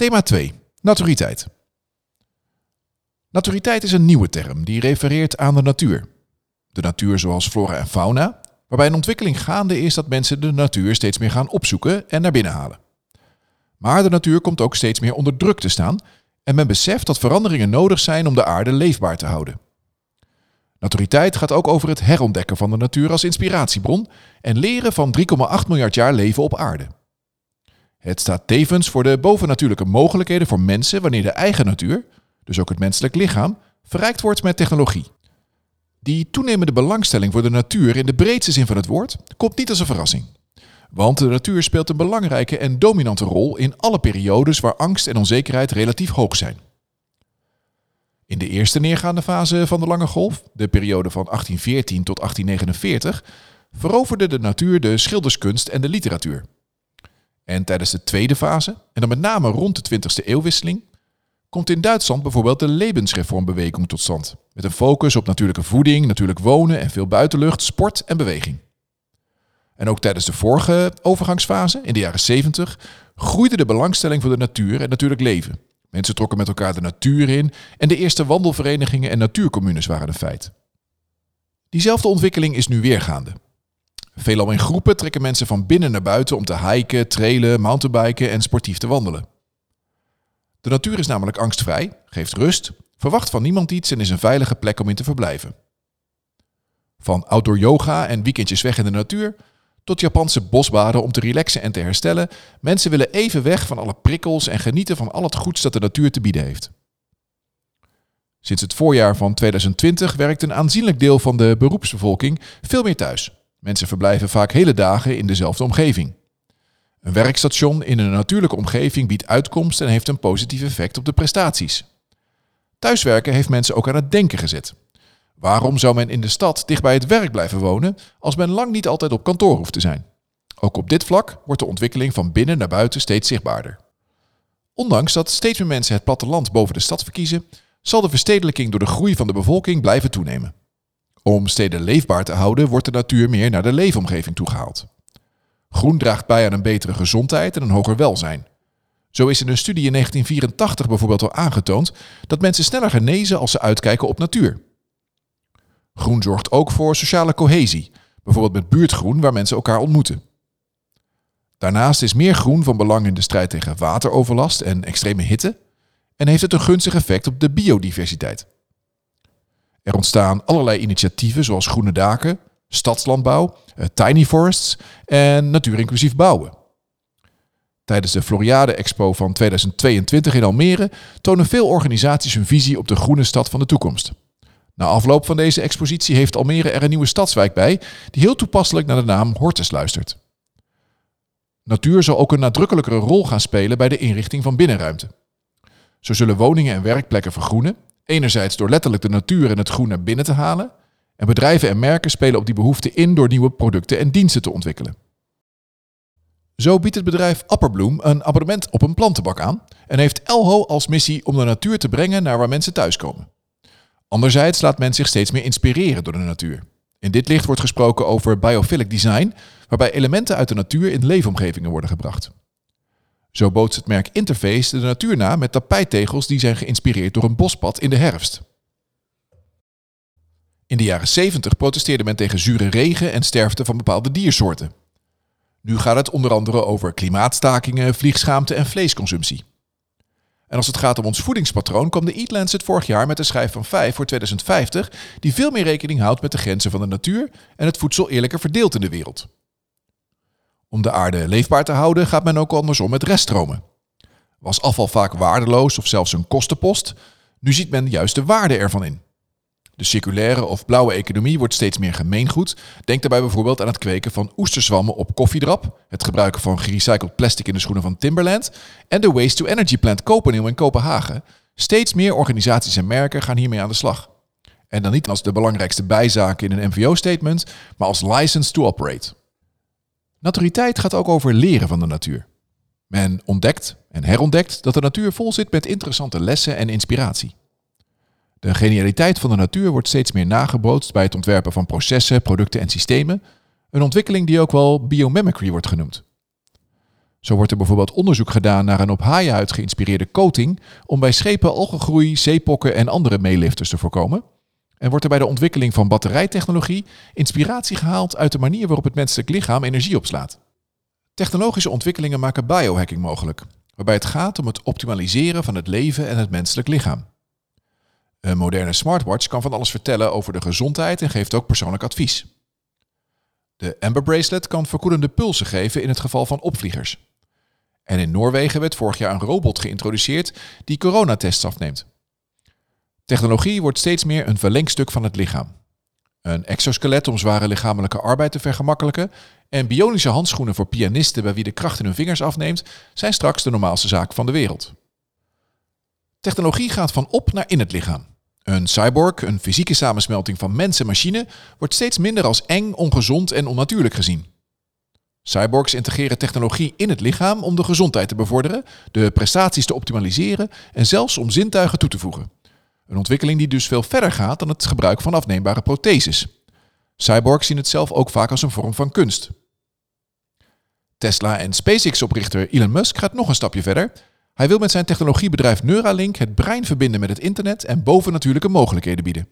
Thema 2. Naturiteit. Naturiteit is een nieuwe term die refereert aan de natuur. De natuur zoals flora en fauna, waarbij een ontwikkeling gaande is dat mensen de natuur steeds meer gaan opzoeken en naar binnen halen. Maar de natuur komt ook steeds meer onder druk te staan en men beseft dat veranderingen nodig zijn om de aarde leefbaar te houden. Naturiteit gaat ook over het herontdekken van de natuur als inspiratiebron en leren van 3,8 miljard jaar leven op aarde. Het staat tevens voor de bovennatuurlijke mogelijkheden voor mensen wanneer de eigen natuur, dus ook het menselijk lichaam, verrijkt wordt met technologie. Die toenemende belangstelling voor de natuur in de breedste zin van het woord komt niet als een verrassing. Want de natuur speelt een belangrijke en dominante rol in alle periodes waar angst en onzekerheid relatief hoog zijn. In de eerste neergaande fase van de lange golf, de periode van 1814 tot 1849, veroverde de natuur de schilderskunst en de literatuur. En tijdens de tweede fase, en dan met name rond de 20e eeuwwisseling, komt in Duitsland bijvoorbeeld de Lebensreformbeweging tot stand. Met een focus op natuurlijke voeding, natuurlijk wonen en veel buitenlucht, sport en beweging. En ook tijdens de vorige overgangsfase, in de jaren 70, groeide de belangstelling voor de natuur en natuurlijk leven. Mensen trokken met elkaar de natuur in en de eerste wandelverenigingen en natuurcommunes waren een feit. Diezelfde ontwikkeling is nu weer gaande. Veelal in groepen trekken mensen van binnen naar buiten om te hiken, trailen, mountainbiken en sportief te wandelen. De natuur is namelijk angstvrij, geeft rust, verwacht van niemand iets en is een veilige plek om in te verblijven. Van outdoor yoga en weekendjes weg in de natuur tot Japanse bosbaden om te relaxen en te herstellen. Mensen willen even weg van alle prikkels en genieten van al het goeds dat de natuur te bieden heeft. Sinds het voorjaar van 2020 werkt een aanzienlijk deel van de beroepsbevolking veel meer thuis. Mensen verblijven vaak hele dagen in dezelfde omgeving. Een werkstation in een natuurlijke omgeving biedt uitkomst en heeft een positief effect op de prestaties. Thuiswerken heeft mensen ook aan het denken gezet. Waarom zou men in de stad dicht bij het werk blijven wonen als men lang niet altijd op kantoor hoeft te zijn? Ook op dit vlak wordt de ontwikkeling van binnen naar buiten steeds zichtbaarder. Ondanks dat steeds meer mensen het platteland boven de stad verkiezen, zal de verstedelijking door de groei van de bevolking blijven toenemen. Om steden leefbaar te houden, wordt de natuur meer naar de leefomgeving toegehaald. Groen draagt bij aan een betere gezondheid en een hoger welzijn. Zo is in een studie in 1984 bijvoorbeeld al aangetoond dat mensen sneller genezen als ze uitkijken op natuur. Groen zorgt ook voor sociale cohesie, bijvoorbeeld met buurtgroen waar mensen elkaar ontmoeten. Daarnaast is meer groen van belang in de strijd tegen wateroverlast en extreme hitte en heeft het een gunstig effect op de biodiversiteit. Er ontstaan allerlei initiatieven zoals groene daken, stadslandbouw, eh, tiny forests en natuurinclusief bouwen. Tijdens de Floriade Expo van 2022 in Almere tonen veel organisaties hun visie op de groene stad van de toekomst. Na afloop van deze expositie heeft Almere er een nieuwe stadswijk bij, die heel toepasselijk naar de naam Hortus luistert. Natuur zal ook een nadrukkelijkere rol gaan spelen bij de inrichting van binnenruimte. Zo zullen woningen en werkplekken vergroenen, enerzijds door letterlijk de natuur en het groen naar binnen te halen, en bedrijven en merken spelen op die behoefte in door nieuwe producten en diensten te ontwikkelen. Zo biedt het bedrijf Apperbloem een abonnement op een plantenbak aan en heeft Elho als missie om de natuur te brengen naar waar mensen thuiskomen. Anderzijds laat men zich steeds meer inspireren door de natuur. In dit licht wordt gesproken over biophilic design, waarbij elementen uit de natuur in leefomgevingen worden gebracht. Zo bootst het merk Interface de natuur na met tapijttegels die zijn geïnspireerd door een bospad in de herfst. In de jaren 70 protesteerde men tegen zure regen en sterfte van bepaalde diersoorten. Nu gaat het onder andere over klimaatstakingen, vliegschaamte en vleesconsumptie. En als het gaat om ons voedingspatroon, kwam de Eat Lancet vorig jaar met een schijf van 5 voor 2050, die veel meer rekening houdt met de grenzen van de natuur en het voedsel eerlijker verdeeld in de wereld. Om de aarde leefbaar te houden gaat men ook andersom met reststromen. Was afval vaak waardeloos of zelfs een kostenpost, nu ziet men juist de waarde ervan in. De circulaire of blauwe economie wordt steeds meer gemeengoed. Denk daarbij bijvoorbeeld aan het kweken van oesterzwammen op koffiedrap, het gebruiken van gerecycled plastic in de schoenen van Timberland en de Waste to Energy Plant Copenhagen in Kopenhagen. Steeds meer organisaties en merken gaan hiermee aan de slag. En dan niet als de belangrijkste bijzaak in een MVO-statement, maar als license to operate. Naturiteit gaat ook over leren van de natuur. Men ontdekt en herontdekt dat de natuur vol zit met interessante lessen en inspiratie. De genialiteit van de natuur wordt steeds meer nagebootst bij het ontwerpen van processen, producten en systemen, een ontwikkeling die ook wel biomimicry wordt genoemd. Zo wordt er bijvoorbeeld onderzoek gedaan naar een op haaienhuid geïnspireerde coating om bij schepen algengroei, zeepokken en andere meelifters te voorkomen. En wordt er bij de ontwikkeling van batterijtechnologie inspiratie gehaald uit de manier waarop het menselijk lichaam energie opslaat. Technologische ontwikkelingen maken biohacking mogelijk, waarbij het gaat om het optimaliseren van het leven en het menselijk lichaam. Een moderne smartwatch kan van alles vertellen over de gezondheid en geeft ook persoonlijk advies. De Amber Bracelet kan verkoelende pulsen geven in het geval van opvliegers. En in Noorwegen werd vorig jaar een robot geïntroduceerd die coronatests afneemt. Technologie wordt steeds meer een verlengstuk van het lichaam. Een exoskelet om zware lichamelijke arbeid te vergemakkelijken en bionische handschoenen voor pianisten bij wie de kracht in hun vingers afneemt, zijn straks de normaalste zaak van de wereld. Technologie gaat van op naar in het lichaam. Een cyborg, een fysieke samensmelting van mens en machine, wordt steeds minder als eng, ongezond en onnatuurlijk gezien. Cyborgs integreren technologie in het lichaam om de gezondheid te bevorderen, de prestaties te optimaliseren en zelfs om zintuigen toe te voegen. Een ontwikkeling die dus veel verder gaat dan het gebruik van afneembare protheses. Cyborgs zien het zelf ook vaak als een vorm van kunst. Tesla en SpaceX-oprichter Elon Musk gaat nog een stapje verder. Hij wil met zijn technologiebedrijf Neuralink het brein verbinden met het internet en bovennatuurlijke mogelijkheden bieden.